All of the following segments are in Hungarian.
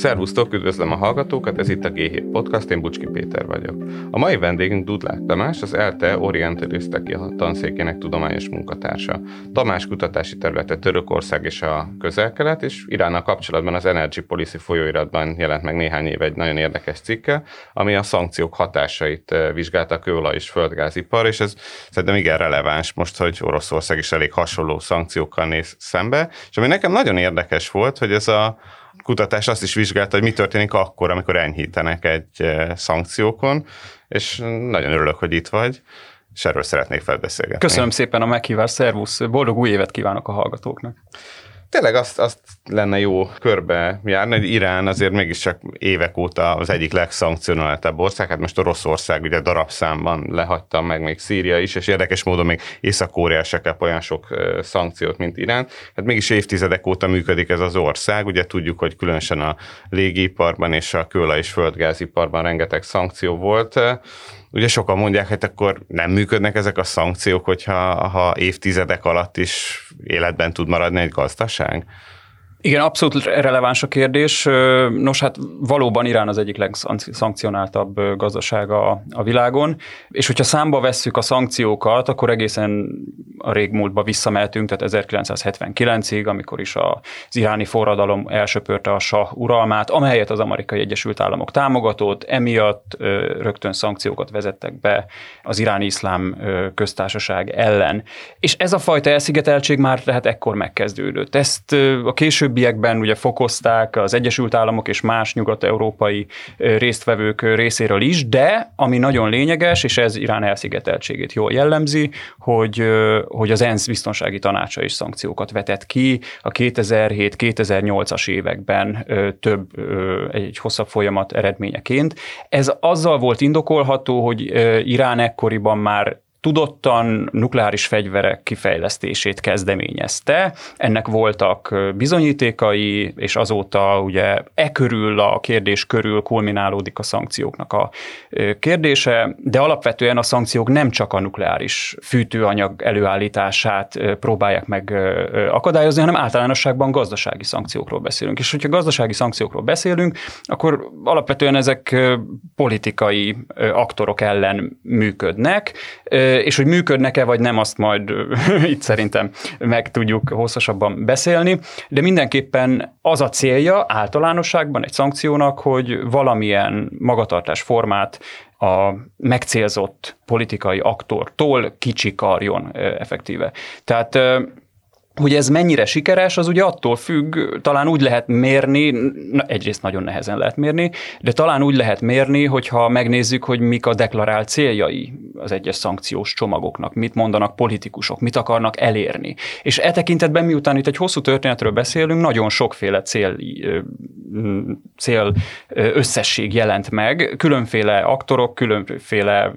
Szervusztok, üdvözlöm a hallgatókat, ez itt a G7 Podcast, én Bucski Péter vagyok. A mai vendégünk Dudlák Tamás, az ELTE Orientaliszteki tanszékének tudományos munkatársa. Tamás kutatási területe Törökország és a közel-kelet, és Iránnal kapcsolatban az Energy Policy folyóiratban jelent meg néhány éve egy nagyon érdekes cikke, ami a szankciók hatásait eh, vizsgálta a kőolaj és földgázipar, és ez szerintem igen releváns most, hogy Oroszország is elég hasonló szankciókkal néz szembe. És ami nekem nagyon érdekes volt, hogy ez a kutatás azt is vizsgálta, hogy mi történik akkor, amikor enyhítenek egy szankciókon, és nagyon örülök, hogy itt vagy, és erről szeretnék felbeszélgetni. Köszönöm szépen a meghívást, szervusz, boldog új évet kívánok a hallgatóknak tényleg azt, azt lenne jó körbe járni, hogy Irán azért mégiscsak évek óta az egyik legszankcionáltabb ország, hát most Oroszország ugye darabszámban lehagyta meg még Szíria is, és érdekes módon még Észak-Korea se kap olyan sok szankciót, mint Irán. Hát mégis évtizedek óta működik ez az ország, ugye tudjuk, hogy különösen a légiparban és a kőolaj és földgáziparban rengeteg szankció volt, Ugye sokan mondják, hogy akkor nem működnek ezek a szankciók, hogyha ha évtizedek alatt is életben tud maradni egy gazdaság? Igen, abszolút releváns a kérdés. Nos, hát valóban Irán az egyik legszankcionáltabb gazdasága a világon, és hogyha számba vesszük a szankciókat, akkor egészen a régmúltba visszamehetünk, tehát 1979-ig, amikor is az iráni forradalom elsöpörte a sa uralmát, amelyet az amerikai Egyesült Államok támogatott, emiatt rögtön szankciókat vezettek be az iráni iszlám köztársaság ellen. És ez a fajta elszigeteltség már tehát ekkor megkezdődött. Ezt a később későbbiekben ugye fokozták az Egyesült Államok és más nyugat-európai résztvevők részéről is, de ami nagyon lényeges, és ez Irán elszigeteltségét jól jellemzi, hogy, hogy az ENSZ biztonsági tanácsa is szankciókat vetett ki a 2007-2008-as években több, egy hosszabb folyamat eredményeként. Ez azzal volt indokolható, hogy Irán ekkoriban már tudottan nukleáris fegyverek kifejlesztését kezdeményezte. Ennek voltak bizonyítékai, és azóta ugye e körül, a kérdés körül kulminálódik a szankcióknak a kérdése, de alapvetően a szankciók nem csak a nukleáris fűtőanyag előállítását próbálják meg akadályozni, hanem általánosságban gazdasági szankciókról beszélünk. És hogyha gazdasági szankciókról beszélünk, akkor alapvetően ezek politikai aktorok ellen működnek, és hogy működnek-e vagy nem, azt majd itt szerintem meg tudjuk hosszasabban beszélni, de mindenképpen az a célja általánosságban egy szankciónak, hogy valamilyen magatartás formát a megcélzott politikai aktortól kicsikarjon effektíve. Tehát hogy ez mennyire sikeres, az ugye attól függ, talán úgy lehet mérni, na, egyrészt nagyon nehezen lehet mérni, de talán úgy lehet mérni, hogyha megnézzük, hogy mik a deklarált céljai az egyes szankciós csomagoknak, mit mondanak politikusok, mit akarnak elérni. És e tekintetben, miután itt egy hosszú történetről beszélünk, nagyon sokféle cél, cél összesség jelent meg, különféle aktorok, különféle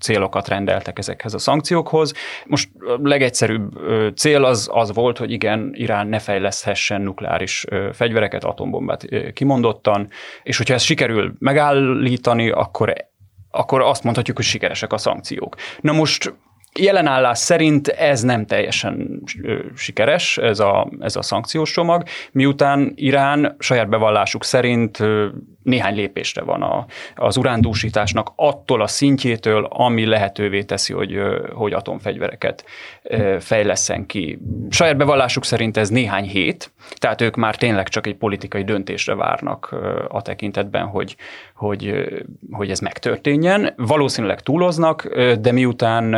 célokat rendeltek ezekhez a szankciókhoz. Most a legegyszerűbb cél az, az volt, hogy igen, Irán ne fejleszthessen nukleáris fegyvereket, atombombát kimondottan, és hogyha ezt sikerül megállítani, akkor akkor azt mondhatjuk, hogy sikeresek a szankciók. Na most Jelenállás szerint ez nem teljesen sikeres, ez a, ez a szankciós csomag, miután Irán saját bevallásuk szerint néhány lépésre van a, az urándúsításnak attól a szintjétől, ami lehetővé teszi, hogy, hogy atomfegyvereket fejleszen ki. Saját bevallásuk szerint ez néhány hét, tehát ők már tényleg csak egy politikai döntésre várnak a tekintetben, hogy, hogy, hogy ez megtörténjen. Valószínűleg túloznak, de miután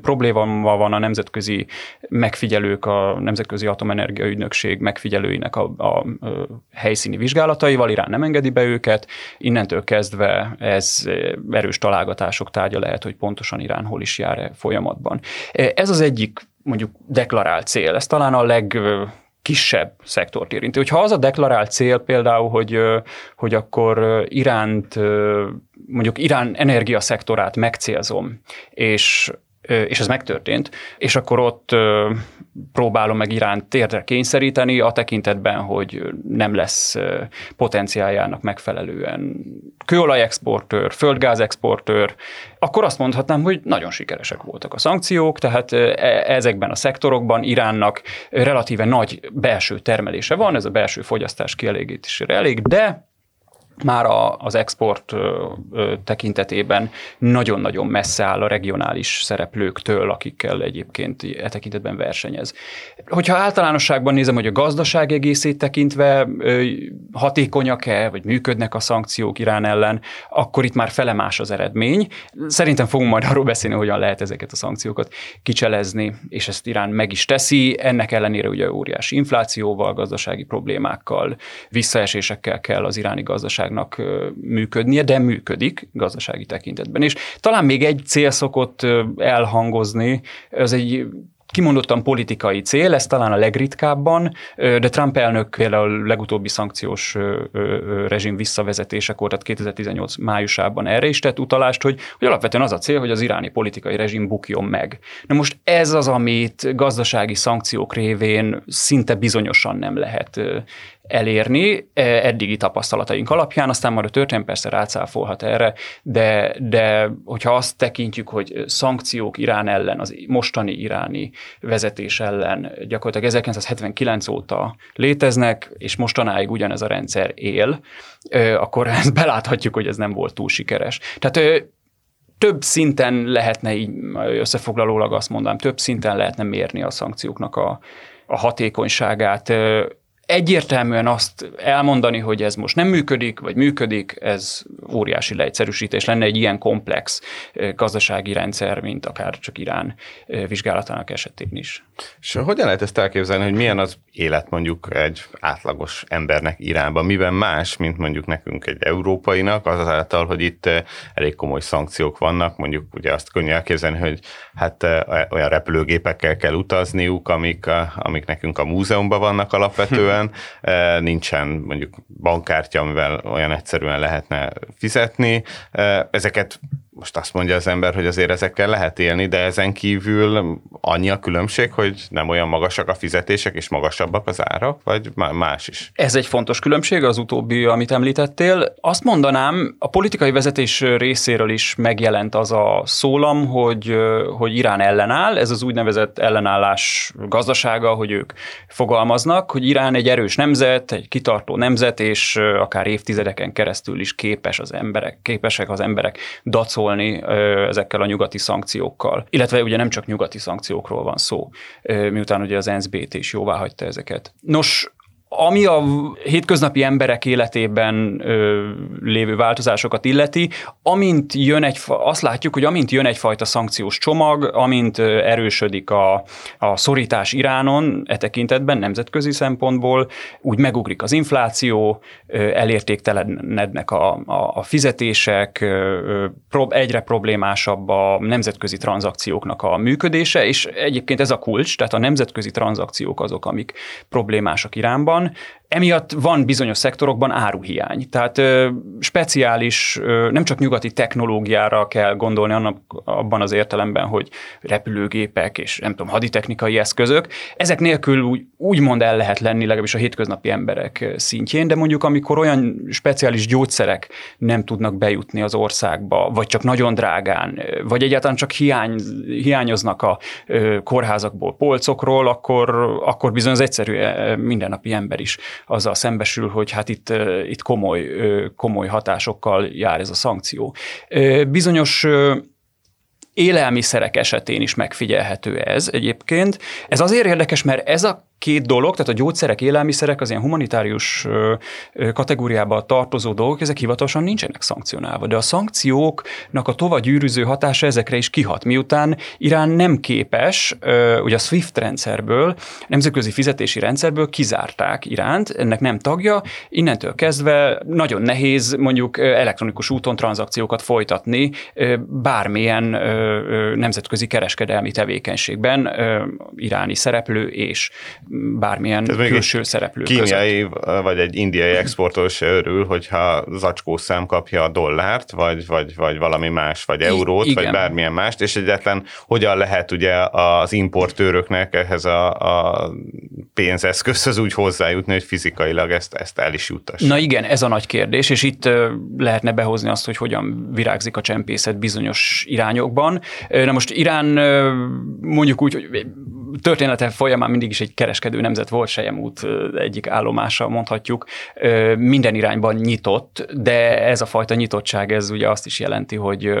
probléma van a nemzetközi megfigyelők, a Nemzetközi Atomenergia Ügynökség megfigyelőinek a, a, a helyszíni vizsgálataival, Irán nem engedi be őket. Innentől kezdve ez erős találgatások tárgya lehet, hogy pontosan Irán hol is jár -e folyamatban. Ez az egyik mondjuk deklarált cél. Ez talán a leg kisebb szektort érinti. Hogyha az a deklarált cél például, hogy, hogy akkor Iránt, mondjuk Irán energiaszektorát megcélzom, és és ez megtörtént, és akkor ott próbálom meg Iránt térdre kényszeríteni a tekintetben, hogy nem lesz potenciáljának megfelelően kőolajexportőr, földgázexportőr, akkor azt mondhatnám, hogy nagyon sikeresek voltak a szankciók, tehát e, ezekben a szektorokban Iránnak relatíve nagy belső termelése van, ez a belső fogyasztás kielégítésére elég, de már a, az export ö, tekintetében nagyon-nagyon messze áll a regionális szereplőktől, akikkel egyébként e tekintetben versenyez. Hogyha általánosságban nézem, hogy a gazdaság egészét tekintve ö, hatékonyak-e, vagy működnek a szankciók Irán ellen, akkor itt már fele más az eredmény. Szerintem fogunk majd arról beszélni, hogyan lehet ezeket a szankciókat kicselezni, és ezt Irán meg is teszi. Ennek ellenére ugye óriási inflációval, gazdasági problémákkal, visszaesésekkel kell az iráni gazdaság gazdaságnak működnie, de működik gazdasági tekintetben. És talán még egy cél szokott elhangozni, ez egy kimondottan politikai cél, ez talán a legritkábban, de Trump elnök például legutóbbi szankciós rezsim visszavezetésekor, tehát 2018 májusában erre is tett utalást, hogy, hogy alapvetően az a cél, hogy az iráni politikai rezsim bukjon meg. Na most ez az, amit gazdasági szankciók révén szinte bizonyosan nem lehet elérni e, eddigi tapasztalataink alapján, aztán majd a történet persze rácáfolhat erre, de, de hogyha azt tekintjük, hogy szankciók Irán ellen, az mostani iráni vezetés ellen gyakorlatilag 1979 óta léteznek, és mostanáig ugyanez a rendszer él, akkor ezt beláthatjuk, hogy ez nem volt túl sikeres. Tehát több szinten lehetne így összefoglalólag azt mondanám, több szinten lehetne mérni a szankcióknak a, a hatékonyságát egyértelműen azt elmondani, hogy ez most nem működik, vagy működik, ez óriási leegyszerűsítés lenne egy ilyen komplex gazdasági rendszer, mint akár csak Irán vizsgálatának esetén is. És hogyan lehet ezt elképzelni, hogy milyen az élet mondjuk egy átlagos embernek Iránban? Miben más, mint mondjuk nekünk egy európainak, azáltal, hogy itt elég komoly szankciók vannak, mondjuk ugye azt könnyű elképzelni, hogy hát olyan repülőgépekkel kell utazniuk, amik, amik nekünk a múzeumban vannak alapvetően, egyszerűen, nincsen mondjuk bankkártya, amivel olyan egyszerűen lehetne fizetni. Ezeket most azt mondja az ember, hogy azért ezekkel lehet élni, de ezen kívül annyi a különbség, hogy nem olyan magasak a fizetések és magasabbak az árak, vagy más is? Ez egy fontos különbség, az utóbbi, amit említettél. Azt mondanám, a politikai vezetés részéről is megjelent az a szólam, hogy, hogy Irán ellenáll, ez az úgynevezett ellenállás gazdasága, hogy ők fogalmaznak, hogy Irán egy erős nemzet, egy kitartó nemzet, és akár évtizedeken keresztül is képes az emberek, képesek az emberek dacol harcolni ezekkel a nyugati szankciókkal. Illetve ugye nem csak nyugati szankciókról van szó, miután ugye az NSBT is jóvá hagyta ezeket. Nos, ami a hétköznapi emberek életében ö, lévő változásokat illeti, amint jön egy, azt látjuk, hogy amint jön egyfajta szankciós csomag, amint erősödik a, a szorítás Iránon e tekintetben nemzetközi szempontból, úgy megugrik az infláció, elértéktelenednek a, a, a fizetések, egyre problémásabb a nemzetközi tranzakcióknak a működése, és egyébként ez a kulcs, tehát a nemzetközi tranzakciók azok, amik problémásak Iránban, down. Emiatt van bizonyos szektorokban áruhiány. Tehát ö, speciális, ö, nem csak nyugati technológiára kell gondolni annak, abban az értelemben, hogy repülőgépek és nem tudom, haditechnikai eszközök. Ezek nélkül úgy, úgymond el lehet lenni legalábbis a hétköznapi emberek szintjén, de mondjuk amikor olyan speciális gyógyszerek nem tudnak bejutni az országba, vagy csak nagyon drágán, vagy egyáltalán csak hiány, hiányoznak a kórházakból, polcokról, akkor, akkor bizony az egyszerű mindennapi ember is azzal szembesül, hogy hát itt, itt komoly, komoly hatásokkal jár ez a szankció. Bizonyos élelmiszerek esetén is megfigyelhető ez egyébként. Ez azért érdekes, mert ez a két dolog, tehát a gyógyszerek, élelmiszerek, az ilyen humanitárius kategóriába tartozó dolgok, ezek hivatalosan nincsenek szankcionálva, de a szankcióknak a tovább gyűrűző hatása ezekre is kihat. Miután Irán nem képes, ugye a SWIFT rendszerből, nemzetközi fizetési rendszerből kizárták Iránt, ennek nem tagja, innentől kezdve nagyon nehéz mondjuk elektronikus úton tranzakciókat folytatni bármilyen nemzetközi kereskedelmi tevékenységben iráni szereplő és bármilyen Ez külső szereplő Kínai között. vagy egy indiai exportőr se örül, hogyha zacskó szám kapja a dollárt, vagy, vagy, vagy valami más, vagy eurót, I- vagy bármilyen mást, és egyetlen hogyan lehet ugye az importőröknek ehhez a, a pénzeszközhöz úgy hozzájutni, hogy fizikailag ezt, ezt el is juttass. Na igen, ez a nagy kérdés, és itt lehetne behozni azt, hogy hogyan virágzik a csempészet bizonyos irányokban. Na most Irán mondjuk úgy, hogy története folyamán mindig is egy kereskedő nemzet volt, Sejemút egyik állomása, mondhatjuk, minden irányban nyitott, de ez a fajta nyitottság, ez ugye azt is jelenti, hogy,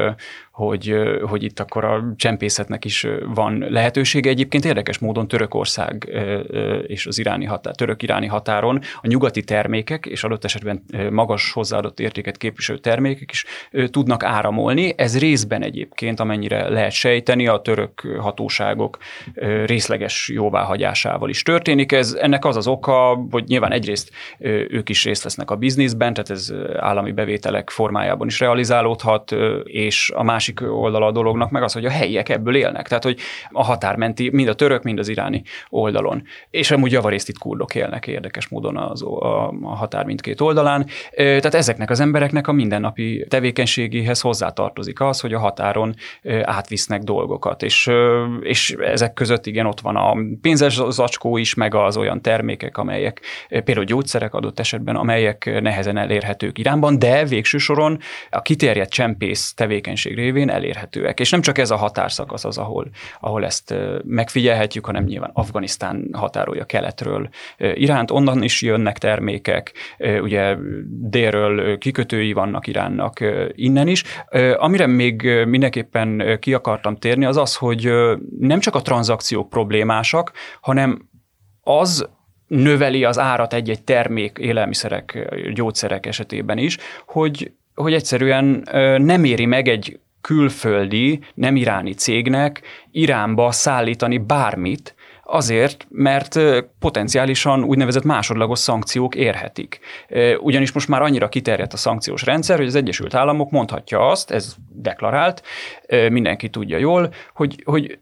hogy, hogy itt akkor a csempészetnek is van lehetősége. Egyébként érdekes módon Törökország és az iráni határ, török-iráni határon a nyugati termékek és adott esetben magas hozzáadott értéket képviselő termékek is tudnak áramolni. Ez részben egyébként, amennyire lehet sejteni, a török hatóságok részleges jóváhagyásával is történik. Ez ennek az az oka, hogy nyilván egyrészt ők is részt vesznek a bizniszben, tehát ez állami bevételek formájában is realizálódhat, és a másik másik oldala a dolognak meg az, hogy a helyiek ebből élnek. Tehát, hogy a határmenti, mind a török, mind az iráni oldalon. És amúgy javarészt itt kurdok élnek érdekes módon az, a, a határ mindkét oldalán. Tehát ezeknek az embereknek a mindennapi tevékenységéhez hozzátartozik az, hogy a határon átvisznek dolgokat. És, és ezek között igen, ott van a pénzes zacskó is, meg az olyan termékek, amelyek például gyógyszerek adott esetben, amelyek nehezen elérhetők Iránban, de végső soron a kiterjedt csempész tevékenység révén révén elérhetőek. És nem csak ez a határszakasz az, ahol, ahol ezt megfigyelhetjük, hanem nyilván Afganisztán határolja keletről Iránt, onnan is jönnek termékek, ugye délről kikötői vannak Iránnak innen is. Amire még mindenképpen ki akartam térni, az az, hogy nem csak a tranzakciók problémásak, hanem az növeli az árat egy-egy termék, élelmiszerek, gyógyszerek esetében is, hogy hogy egyszerűen nem éri meg egy külföldi, nem iráni cégnek Iránba szállítani bármit, Azért, mert potenciálisan úgynevezett másodlagos szankciók érhetik. Ugyanis most már annyira kiterjedt a szankciós rendszer, hogy az Egyesült Államok mondhatja azt, ez deklarált, mindenki tudja jól, hogy, hogy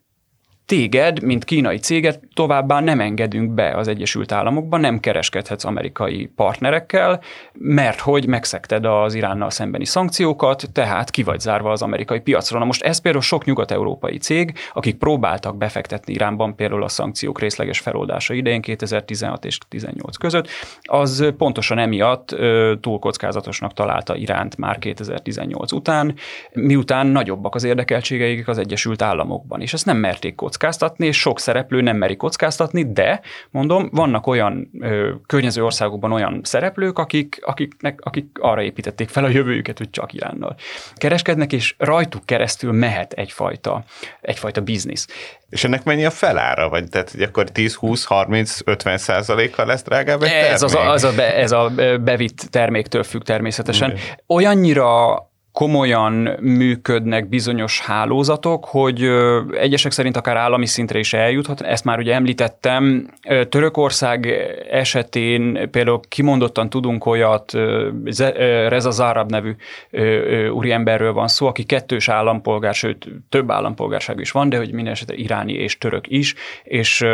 téged, mint kínai céget továbbá nem engedünk be az Egyesült Államokba, nem kereskedhetsz amerikai partnerekkel, mert hogy megszekted az Iránnal szembeni szankciókat, tehát ki vagy zárva az amerikai piacra. Na most ez például sok nyugat-európai cég, akik próbáltak befektetni Iránban például a szankciók részleges feloldása idején 2016 és 2018 között, az pontosan emiatt túl kockázatosnak találta Iránt már 2018 után, miután nagyobbak az érdekeltségeik az Egyesült Államokban, és ezt nem merték kockáztatni, és sok szereplő nem meri kockáztatni, de mondom, vannak olyan ö, környező országokban olyan szereplők, akik, akiknek, akik arra építették fel a jövőjüket, hogy csak Iránnal kereskednek, és rajtuk keresztül mehet egyfajta, egyfajta biznisz. És ennek mennyi a felára? Vagy tehát, hogy akkor 10, 20, 30, 50 százalékkal lesz drágább egy ez, az a, az a be, ez a bevitt terméktől függ természetesen. Olyannyira komolyan működnek bizonyos hálózatok, hogy egyesek szerint akár állami szintre is eljuthat. Ezt már ugye említettem. Törökország esetén például kimondottan tudunk olyat, Reza Zárab nevű úriemberről van szó, aki kettős állampolgár, sőt több állampolgárság is van, de hogy minden esetre iráni és török is, és,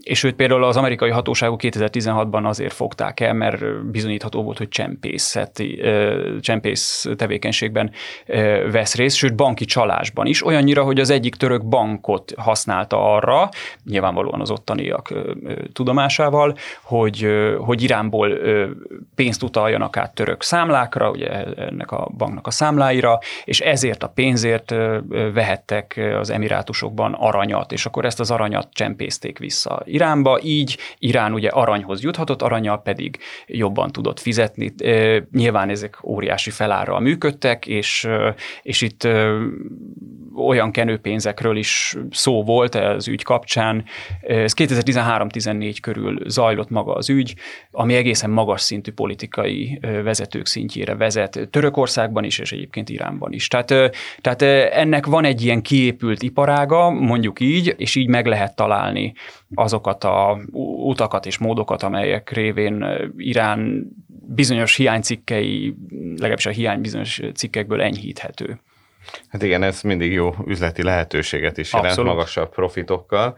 és őt például az amerikai hatóságok 2016-ban azért fogták el, mert bizonyítható volt, hogy csempészet, csempész tevékenységben esetben vesz részt, sőt banki csalásban is, olyannyira, hogy az egyik török bankot használta arra, nyilvánvalóan az ottaniak tudomásával, hogy, hogy Iránból pénzt utaljanak át török számlákra, ugye ennek a banknak a számláira, és ezért a pénzért vehettek az emirátusokban aranyat, és akkor ezt az aranyat csempészték vissza Iránba, így Irán ugye aranyhoz juthatott, aranyal pedig jobban tudott fizetni. Nyilván ezek óriási felárral működtek, és, és itt olyan kenőpénzekről is szó volt az ügy kapcsán. Ez 2013-14 körül zajlott maga az ügy, ami egészen magas szintű politikai vezetők szintjére vezet Törökországban is, és egyébként Iránban is. Tehát, tehát ennek van egy ilyen kiépült iparága, mondjuk így, és így meg lehet találni azokat a utakat és módokat, amelyek révén Irán bizonyos hiánycikkei, legalábbis a hiány bizonyos cikkekből enyhíthető. Hát igen, ez mindig jó üzleti lehetőséget is jelent Abszolút. magasabb profitokkal.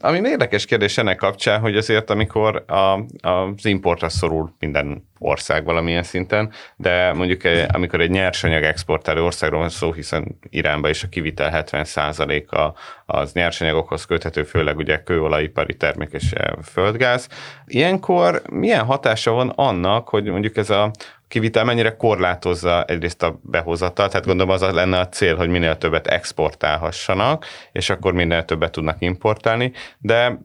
Ami érdekes kérdés ennek kapcsán, hogy azért amikor a, az importra szorul minden ország valamilyen szinten, de mondjuk amikor egy nyersanyag exportáló országról van szó, hiszen Iránba is a kivitel 70%-a az nyersanyagokhoz köthető, főleg ugye kőolajipari termék és földgáz. Ilyenkor milyen hatása van annak, hogy mondjuk ez a kivitel mennyire korlátozza egyrészt a behozatal, tehát gondolom az lenne a cél, hogy minél többet exportálhassanak, és akkor minél többet tudnak importálni, de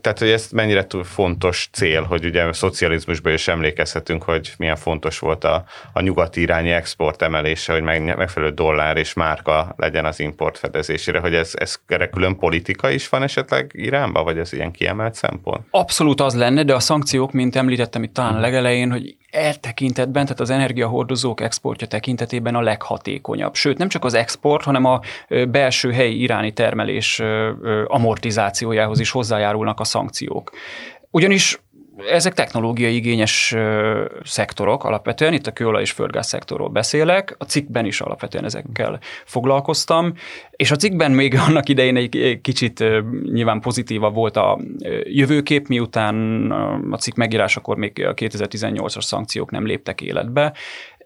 tehát, hogy ez mennyire túl fontos cél, hogy ugye a szocializmusban is emlékezhetünk, hogy milyen fontos volt a, a nyugati irányi export emelése, hogy meg, megfelelő dollár és márka legyen az import fedezésére, hogy ez, ez erre külön politika is van esetleg Iránba, vagy ez ilyen kiemelt szempont? Abszolút az lenne, de a szankciók, mint említettem itt talán a legelején, hogy e tekintetben, tehát az energiahordozók exportja tekintetében a leghatékonyabb. Sőt, nem csak az export, hanem a belső helyi iráni termelés amortizációjához is hozzájárulnak a szankciók. Ugyanis ezek technológiai igényes szektorok alapvetően, itt a kőolaj és földgáz szektorról beszélek, a cikkben is alapvetően ezekkel foglalkoztam, és a cikkben még annak idején egy kicsit nyilván pozitívabb volt a jövőkép, miután a cikk megírásakor még a 2018-as szankciók nem léptek életbe,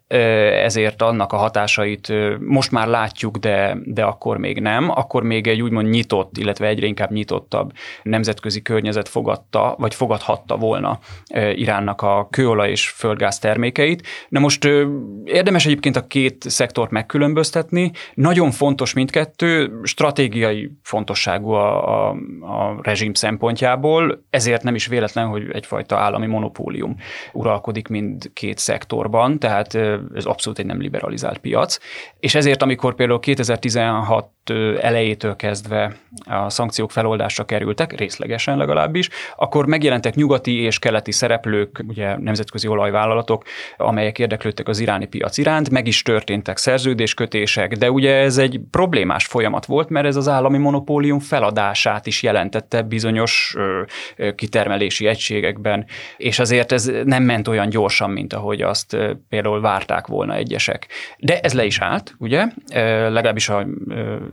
ezért annak a hatásait most már látjuk, de, de akkor még nem. Akkor még egy úgymond nyitott, illetve egyre inkább nyitottabb nemzetközi környezet fogadta, vagy fogadhatta volna Iránnak a kőolaj és földgáz termékeit. Na most érdemes egyébként a két szektort megkülönböztetni. Nagyon fontos mindkettő, stratégiai fontosságú a, a, a rezsim szempontjából, ezért nem is véletlen, hogy egyfajta állami monopólium uralkodik mind két szektorban, tehát ez abszolút egy nem liberalizált piac, és ezért amikor például 2016 elejétől kezdve a szankciók feloldásra kerültek, részlegesen legalábbis, akkor megjelentek nyugati és keleti szereplők, ugye nemzetközi olajvállalatok, amelyek érdeklődtek az iráni piac iránt, meg is történtek szerződéskötések, de ugye ez egy problémás folyamat volt, mert ez az állami monopólium feladását is jelentette bizonyos kitermelési egységekben, és azért ez nem ment olyan gyorsan, mint ahogy azt például várták volna egyesek. De ez le is állt, ugye, legalábbis a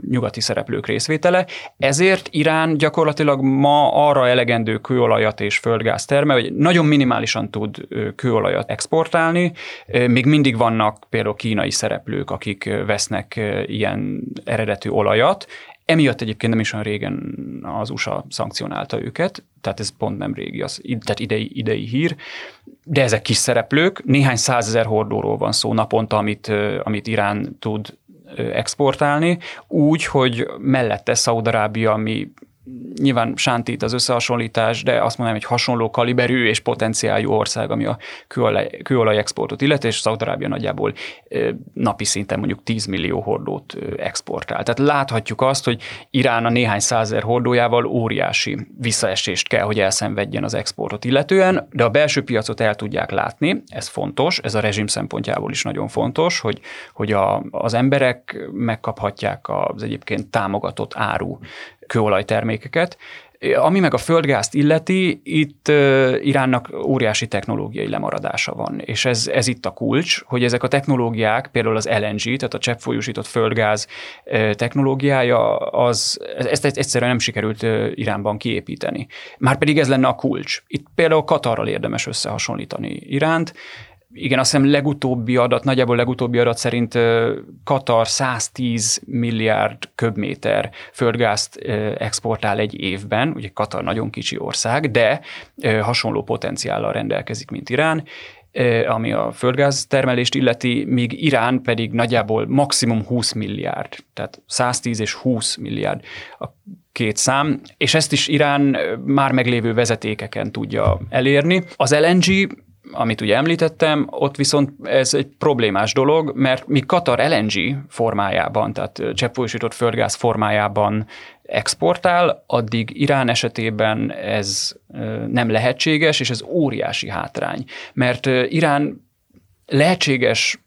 nyugati szereplők részvétele, ezért Irán gyakorlatilag ma arra elegendő kőolajat és földgáz termel, hogy nagyon minimálisan tud kőolajat exportálni, még mindig vannak például kínai szereplők, akik vesznek ilyen eredetű olajat, Emiatt egyébként nem is olyan régen az USA szankcionálta őket, tehát ez pont nem régi, az, tehát idei, idei hír, de ezek kis szereplők, néhány százezer hordóról van szó naponta, amit, amit Irán tud exportálni, úgy, hogy mellette Szaudarábia, ami nyilván sántít az összehasonlítás, de azt mondanám, hogy hasonló kaliberű és potenciáljú ország, ami a kőolaj, kőolaj exportot illeti, és Szaudarábia nagyjából napi szinten mondjuk 10 millió hordót exportál. Tehát láthatjuk azt, hogy Irán a néhány százer hordójával óriási visszaesést kell, hogy elszenvedjen az exportot illetően, de a belső piacot el tudják látni, ez fontos, ez a rezsim szempontjából is nagyon fontos, hogy, hogy a, az emberek megkaphatják az egyébként támogatott áru kőolajtermékeket. Ami meg a földgázt illeti, itt Iránnak óriási technológiai lemaradása van, és ez, ez itt a kulcs, hogy ezek a technológiák, például az LNG, tehát a cseppfolyósított földgáz technológiája, az, ezt egyszerűen nem sikerült Iránban kiépíteni. Márpedig ez lenne a kulcs. Itt például Katarral érdemes összehasonlítani Iránt, igen, azt hiszem legutóbbi adat, nagyjából legutóbbi adat szerint Katar 110 milliárd köbméter földgázt exportál egy évben, ugye Katar nagyon kicsi ország, de hasonló potenciállal rendelkezik, mint Irán, ami a földgáz termelést illeti, míg Irán pedig nagyjából maximum 20 milliárd, tehát 110 és 20 milliárd a két szám, és ezt is Irán már meglévő vezetékeken tudja elérni. Az LNG amit ugye említettem, ott viszont ez egy problémás dolog, mert mi Katar LNG formájában, tehát cseppfolyósított földgáz formájában exportál, addig Irán esetében ez nem lehetséges, és ez óriási hátrány. Mert Irán lehetséges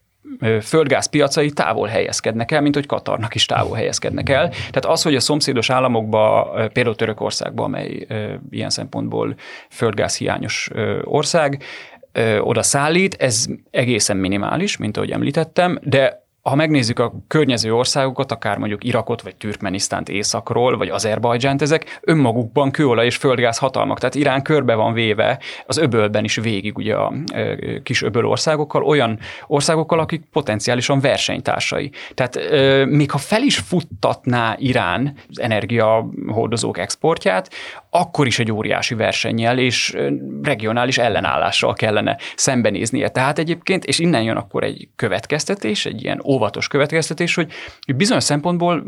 földgázpiacai távol helyezkednek el, mint hogy Katarnak is távol helyezkednek el. Tehát az, hogy a szomszédos államokba, például Törökországban, amely ilyen szempontból földgázhiányos ország, oda szállít, ez egészen minimális, mint ahogy említettem, de ha megnézzük a környező országokat, akár mondjuk Irakot, vagy Türkmenisztánt északról, vagy Azerbajdzsánt, ezek önmagukban kőolaj és földgáz hatalmak. Tehát Irán körbe van véve az öbölben is végig ugye a kis öböl országokkal, olyan országokkal, akik potenciálisan versenytársai. Tehát még ha fel is futtatná Irán az energiahordozók exportját, akkor is egy óriási versennyel és regionális ellenállással kellene szembenéznie. Tehát egyébként, és innen jön akkor egy következtetés, egy ilyen óvatos következtetés, hogy bizonyos szempontból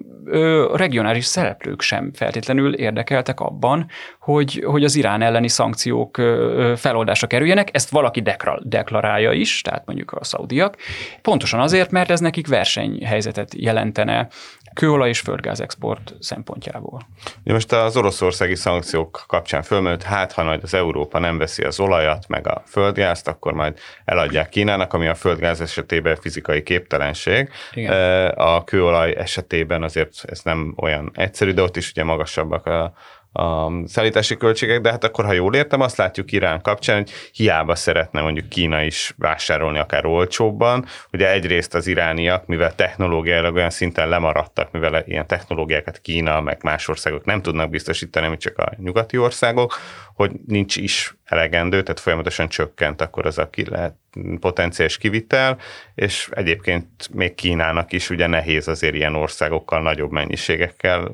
regionális szereplők sem feltétlenül érdekeltek abban, hogy, hogy az Irán elleni szankciók ö, feloldásra kerüljenek. Ezt valaki deklarálja is, tehát mondjuk a szaudiak, pontosan azért, mert ez nekik versenyhelyzetet jelentene kőolaj és földgáz export szempontjából. Ja, most az oroszországi szankciók kapcsán fölmerült, hát ha majd az Európa nem veszi az olajat, meg a földgázt, akkor majd eladják Kínának, ami a földgáz esetében fizikai képtelenség. Igen. A kőolaj esetében azért ez nem olyan egyszerű, de ott is ugye magasabbak a, a szállítási költségek, de hát akkor, ha jól értem, azt látjuk Irán kapcsán, hogy hiába szeretne mondjuk Kína is vásárolni akár olcsóbban. Ugye egyrészt az irániak, mivel technológiailag olyan szinten lemaradtak, mivel ilyen technológiákat Kína, meg más országok nem tudnak biztosítani, mint csak a nyugati országok, hogy nincs is elegendő, tehát folyamatosan csökkent akkor az a ki lehet potenciális kivitel, és egyébként még Kínának is ugye nehéz azért ilyen országokkal, nagyobb mennyiségekkel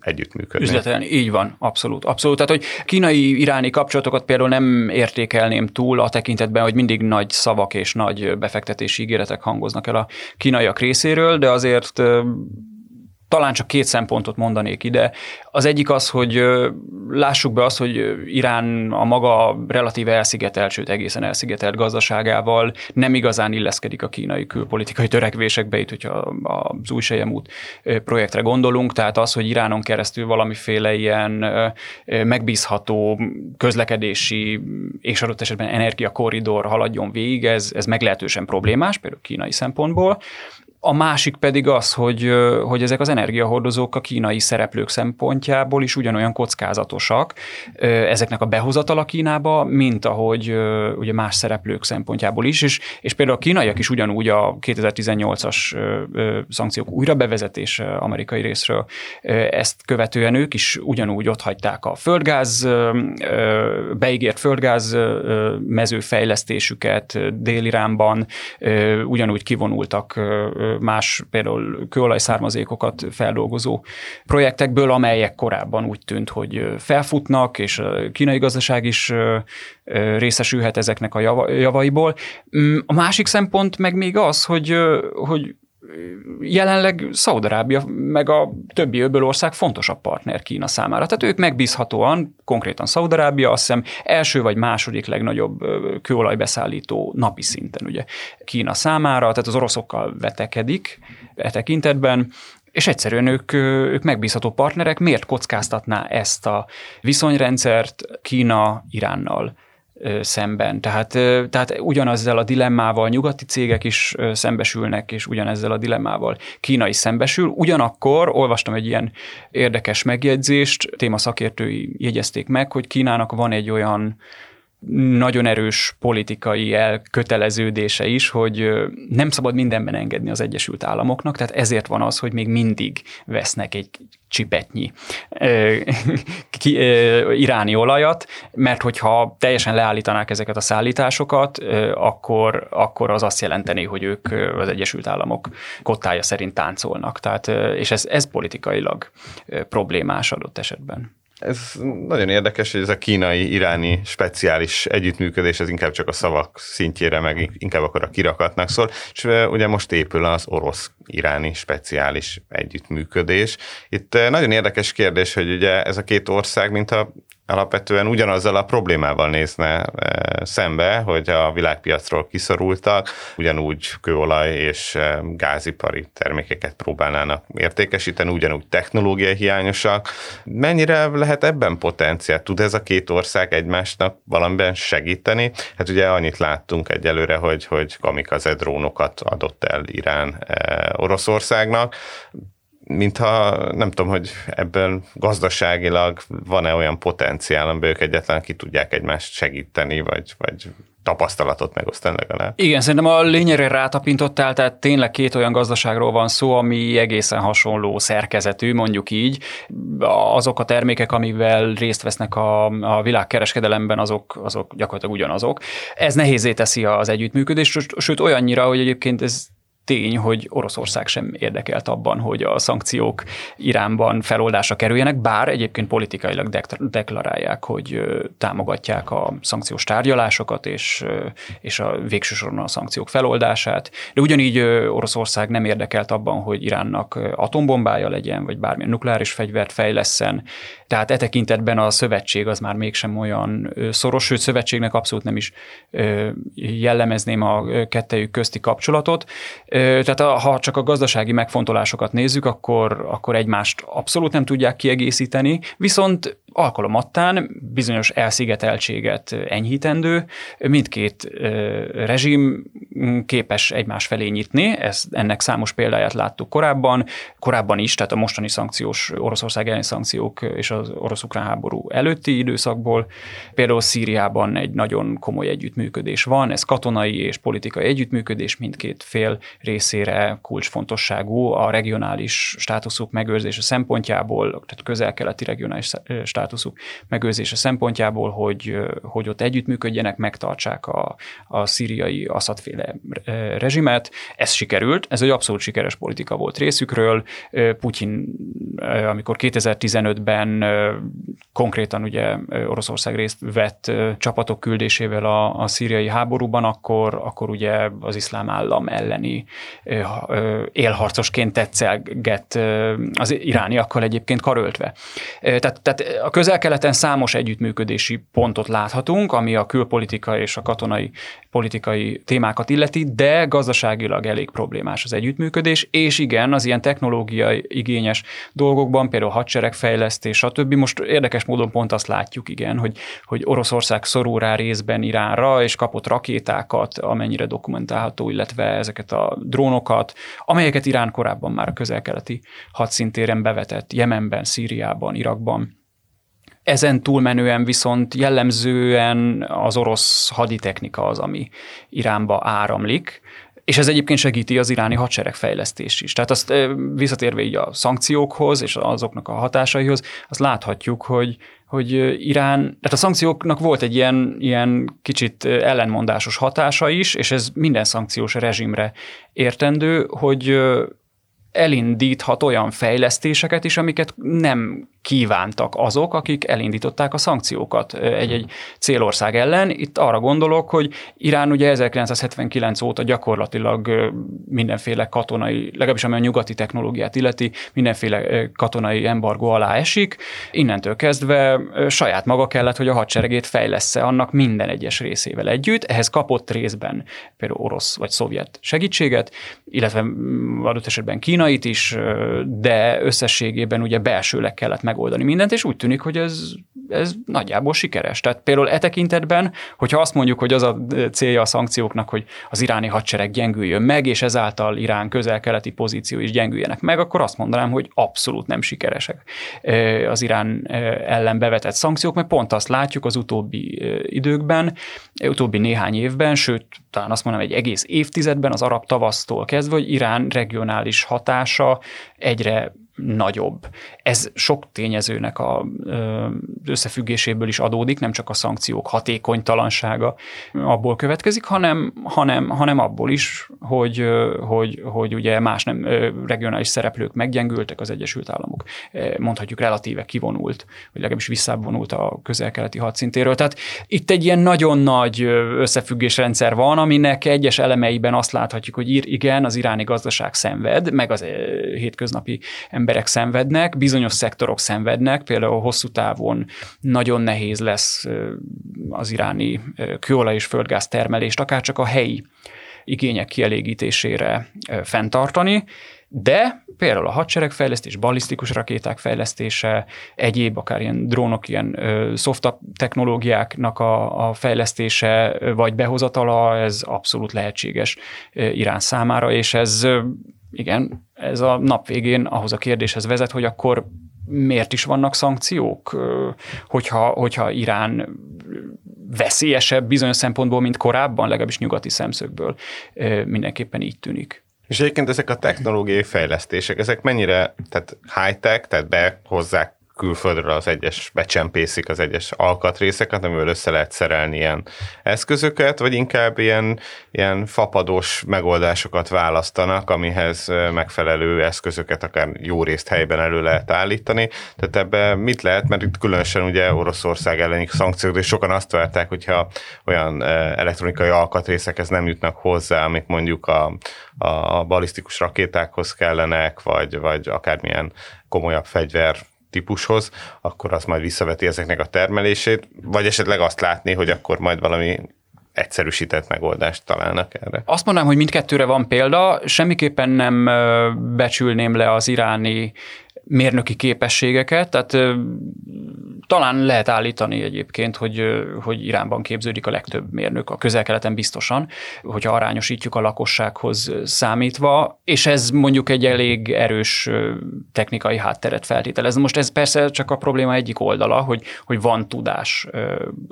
együttműködni. Üzletelni, így van, abszolút. Abszolút. Tehát, hogy kínai-iráni kapcsolatokat például nem értékelném túl a tekintetben, hogy mindig nagy szavak és nagy befektetési ígéretek hangoznak el a kínaiak részéről, de azért talán csak két szempontot mondanék ide. Az egyik az, hogy lássuk be azt, hogy Irán a maga relatíve elszigetelt, sőt egészen elszigetelt gazdaságával nem igazán illeszkedik a kínai külpolitikai törekvésekbe, itt, hogyha az új út projektre gondolunk, tehát az, hogy Iránon keresztül valamiféle ilyen megbízható közlekedési és adott esetben energiakorridor haladjon végig, ez, ez meglehetősen problémás, például kínai szempontból. A másik pedig az, hogy, hogy ezek az energiahordozók a kínai szereplők szempontjából is ugyanolyan kockázatosak ezeknek a behozatala Kínába, mint ahogy ugye más szereplők szempontjából is, és, és például a kínaiak is ugyanúgy a 2018-as szankciók újra bevezetése amerikai részről ezt követően ők is ugyanúgy ott hagyták a földgáz, beígért földgáz mezőfejlesztésüket Dél-Iránban, ugyanúgy kivonultak más például kőolajszármazékokat feldolgozó projektekből, amelyek korábban úgy tűnt, hogy felfutnak, és a kínai gazdaság is részesülhet ezeknek a javaiból. Mm, a másik szempont meg még az, hogy, hogy jelenleg Szaudarábia meg a többi öböl ország fontosabb partner Kína számára. Tehát ők megbízhatóan, konkrétan Szaudarábia azt hiszem első vagy második legnagyobb kőolajbeszállító napi szinten ugye Kína számára, tehát az oroszokkal vetekedik e tekintetben, és egyszerűen ők, ők megbízható partnerek, miért kockáztatná ezt a viszonyrendszert Kína Iránnal szemben. Tehát, tehát ugyanezzel a dilemmával nyugati cégek is szembesülnek, és ugyanezzel a dilemmával Kína is szembesül. Ugyanakkor olvastam egy ilyen érdekes megjegyzést, téma szakértői jegyezték meg, hogy Kínának van egy olyan nagyon erős politikai elköteleződése is, hogy nem szabad mindenben engedni az Egyesült Államoknak, tehát ezért van az, hogy még mindig vesznek egy csipetnyi iráni olajat, mert hogyha teljesen leállítanák ezeket a szállításokat, akkor, akkor az azt jelenteni, hogy ők az Egyesült Államok kottája szerint táncolnak. Tehát, és ez, ez politikailag problémás adott esetben. Ez nagyon érdekes, hogy ez a kínai-iráni speciális együttműködés, ez inkább csak a szavak szintjére, meg inkább akkor a kirakatnak szól, és ugye most épül az orosz-iráni speciális együttműködés. Itt nagyon érdekes kérdés, hogy ugye ez a két ország, mint a alapvetően ugyanazzal a problémával nézne e, szembe, hogy a világpiacról kiszorultak, ugyanúgy kőolaj és e, gázipari termékeket próbálnának értékesíteni, ugyanúgy technológiai hiányosak. Mennyire lehet ebben potenciál? Tud ez a két ország egymásnak valamiben segíteni? Hát ugye annyit láttunk egyelőre, hogy, hogy kamikaze drónokat adott el Irán e, Oroszországnak mintha nem tudom, hogy ebben gazdaságilag van-e olyan potenciál, amiben ők egyetlen ki tudják egymást segíteni, vagy, vagy tapasztalatot megosztani legalább. Igen, szerintem a lényegre rátapintottál, tehát tényleg két olyan gazdaságról van szó, ami egészen hasonló szerkezetű, mondjuk így. Azok a termékek, amivel részt vesznek a, a világkereskedelemben, azok, azok gyakorlatilag ugyanazok. Ez nehézé teszi az együttműködést, sőt olyannyira, hogy egyébként ez tény, hogy Oroszország sem érdekelt abban, hogy a szankciók Iránban feloldásra kerüljenek, bár egyébként politikailag deklarálják, hogy támogatják a szankciós tárgyalásokat és, és a végső soron a szankciók feloldását. De ugyanígy Oroszország nem érdekelt abban, hogy Iránnak atombombája legyen, vagy bármilyen nukleáris fegyvert fejleszen. Tehát e tekintetben a szövetség az már mégsem olyan szoros, sőt szövetségnek abszolút nem is jellemezném a kettejük közti kapcsolatot. Tehát ha csak a gazdasági megfontolásokat nézzük, akkor, akkor egymást abszolút nem tudják kiegészíteni, viszont alkalomattán bizonyos elszigeteltséget enyhítendő, mindkét rezsim képes egymás felé nyitni, ez, ennek számos példáját láttuk korábban, korábban is, tehát a mostani szankciós, Oroszország elleni szankciók és az orosz-ukrán háború előtti időszakból. Például Szíriában egy nagyon komoly együttműködés van, ez katonai és politikai együttműködés mindkét fél részére kulcsfontosságú a regionális státuszuk megőrzése szempontjából, tehát közel-keleti regionális státuszuk megőrzése szempontjából, hogy, hogy ott együttműködjenek, megtartsák a, a szíriai Assad-féle rezsimet. Ez sikerült, ez egy abszolút sikeres politika volt részükről. Putyin, amikor 2015-ben konkrétan ugye Oroszország részt vett csapatok küldésével a, a szíriai háborúban, akkor, akkor ugye az iszlám állam elleni élharcosként tetszelgett az irániakkal egyébként karöltve. Tehát, tehát a közel-keleten számos együttműködési pontot láthatunk, ami a külpolitika és a katonai politikai témákat illeti, de gazdaságilag elég problémás az együttműködés, és igen, az ilyen technológiai igényes dolgokban, például hadseregfejlesztés, stb. Most érdekes módon pont azt látjuk, igen, hogy, hogy Oroszország szorul rá részben Iránra, és kapott rakétákat, amennyire dokumentálható, illetve ezeket a drónokat, amelyeket Irán korábban már a közel-keleti hadszintéren bevetett, Jemenben, Szíriában, Irakban. Ezen túlmenően viszont jellemzően az orosz haditechnika az, ami Iránba áramlik, és ez egyébként segíti az iráni hadseregfejlesztés is. Tehát azt visszatérve így a szankciókhoz és azoknak a hatásaihoz, azt láthatjuk, hogy, hogy Irán, tehát a szankcióknak volt egy ilyen, ilyen kicsit ellenmondásos hatása is, és ez minden szankciós rezsimre értendő, hogy elindíthat olyan fejlesztéseket is, amiket nem kívántak azok, akik elindították a szankciókat egy-egy célország ellen. Itt arra gondolok, hogy Irán ugye 1979 óta gyakorlatilag mindenféle katonai, legalábbis ami a nyugati technológiát illeti, mindenféle katonai embargó alá esik. Innentől kezdve saját maga kellett, hogy a hadseregét fejlessze annak minden egyes részével együtt. Ehhez kapott részben például orosz vagy szovjet segítséget, illetve adott esetben kínait is, de összességében ugye belsőleg kellett meg megoldani mindent, és úgy tűnik, hogy ez, ez nagyjából sikeres. Tehát például e tekintetben, hogyha azt mondjuk, hogy az a célja a szankcióknak, hogy az iráni hadsereg gyengüljön meg, és ezáltal Irán közel-keleti pozíció is gyengüljenek meg, akkor azt mondanám, hogy abszolút nem sikeresek az Irán ellen bevetett szankciók, mert pont azt látjuk az utóbbi időkben, utóbbi néhány évben, sőt, talán azt mondom, egy egész évtizedben az arab tavasztól kezdve, hogy Irán regionális hatása egyre nagyobb. Ez sok tényezőnek a összefüggéséből is adódik, nem csak a szankciók hatékonytalansága abból következik, hanem, hanem, hanem abból is, hogy, hogy, hogy ugye más nem regionális szereplők meggyengültek, az Egyesült Államok mondhatjuk relatíve kivonult, vagy legalábbis visszavonult a közel-keleti hadszintéről. Tehát itt egy ilyen nagyon nagy összefüggésrendszer van, aminek egyes elemeiben azt láthatjuk, hogy igen, az iráni gazdaság szenved, meg az hétköznapi emberek szenvednek, bizonyos szektorok szenvednek, például hosszú távon nagyon nehéz lesz az iráni kőolaj és földgáz termelést, akár csak a helyi igények kielégítésére fenntartani, de például a hadseregfejlesztés, ballisztikus rakéták fejlesztése, egyéb, akár ilyen drónok, ilyen softa technológiáknak a, a fejlesztése, vagy behozatala, ez abszolút lehetséges Irán számára, és ez igen, ez a nap végén ahhoz a kérdéshez vezet, hogy akkor miért is vannak szankciók, hogyha, hogyha Irán veszélyesebb bizonyos szempontból, mint korábban, legalábbis nyugati szemszögből mindenképpen így tűnik. És egyébként ezek a technológiai fejlesztések, ezek mennyire tehát high-tech, tehát behozzák külföldről az egyes, becsempészik az egyes alkatrészeket, amiből össze lehet szerelni ilyen eszközöket, vagy inkább ilyen, ilyen fapados megoldásokat választanak, amihez megfelelő eszközöket akár jó részt helyben elő lehet állítani. Tehát ebbe mit lehet, mert itt különösen ugye Oroszország elleni szankciók, és sokan azt várták, hogyha olyan elektronikai alkatrészekhez nem jutnak hozzá, amik mondjuk a, a balisztikus rakétákhoz kellenek, vagy, vagy akármilyen komolyabb fegyver típushoz, akkor az majd visszaveti ezeknek a termelését, vagy esetleg azt látni, hogy akkor majd valami egyszerűsített megoldást találnak erre. Azt mondanám, hogy mindkettőre van példa, semmiképpen nem becsülném le az iráni mérnöki képességeket, tehát talán lehet állítani egyébként, hogy, hogy Iránban képződik a legtöbb mérnök, a közel-keleten biztosan, hogyha arányosítjuk a lakossághoz számítva, és ez mondjuk egy elég erős technikai hátteret feltételez. Most ez persze csak a probléma egyik oldala, hogy, hogy van tudás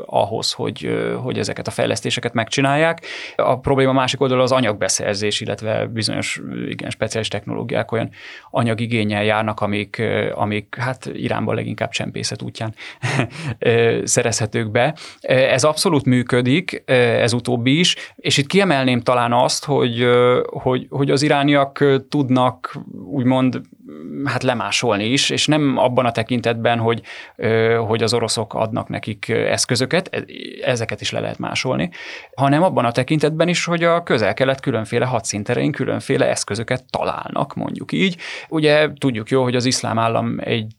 ahhoz, hogy, hogy ezeket a fejlesztéseket megcsinálják. A probléma másik oldala az anyagbeszerzés, illetve bizonyos igen speciális technológiák olyan anyagigényel járnak, amik, amik hát Iránban leginkább csempészet útján szerezhetők be. Ez abszolút működik, ez utóbbi is, és itt kiemelném talán azt, hogy, hogy, hogy az irániak tudnak úgymond hát lemásolni is, és nem abban a tekintetben, hogy, hogy az oroszok adnak nekik eszközöket, e, ezeket is le lehet másolni, hanem abban a tekintetben is, hogy a közel-kelet különféle hadszinterein különféle eszközöket találnak, mondjuk így. Ugye tudjuk jó, hogy az iszlám állam egy,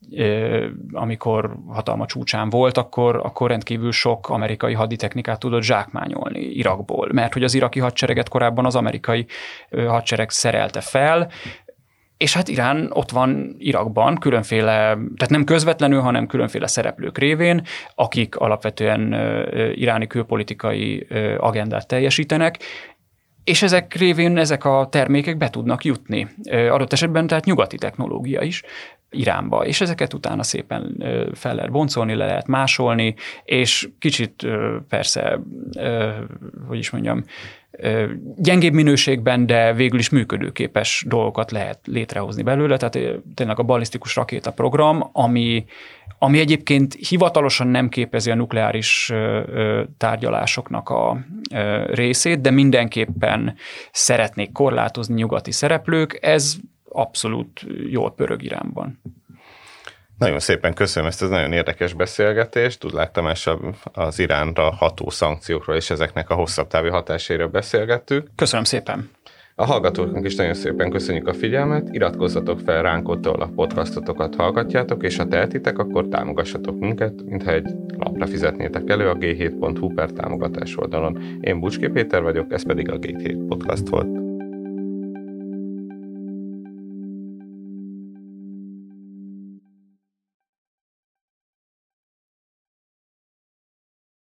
amikor hatalma csúcsán volt, akkor, akkor rendkívül sok amerikai haditechnikát tudott zsákmányolni Irakból, mert hogy az iraki hadsereget korábban az amerikai hadsereg szerelte fel, és hát Irán ott van Irakban különféle, tehát nem közvetlenül, hanem különféle szereplők révén, akik alapvetően iráni külpolitikai agendát teljesítenek, és ezek révén ezek a termékek be tudnak jutni. Adott esetben tehát nyugati technológia is Iránba, és ezeket utána szépen fel lehet boncolni, le lehet másolni, és kicsit persze, hogy is mondjam, gyengébb minőségben, de végül is működőképes dolgokat lehet létrehozni belőle. Tehát tényleg a balisztikus rakéta program, ami, ami egyébként hivatalosan nem képezi a nukleáris tárgyalásoknak a részét, de mindenképpen szeretnék korlátozni nyugati szereplők, ez abszolút jól pörög Iránban. Nagyon szépen köszönöm ezt az nagyon érdekes beszélgetést. Tudlák Tamás az Iránra ható szankciókról és ezeknek a hosszabb távú hatásáról beszélgettük. Köszönöm szépen. A hallgatóknak is nagyon szépen köszönjük a figyelmet, iratkozzatok fel ránk ott, ahol a podcastotokat hallgatjátok, és ha tehetitek, akkor támogassatok minket, mintha egy lapra fizetnétek elő a g7.hu per támogatás oldalon. Én Bucski Péter vagyok, ez pedig a G7 Podcast volt.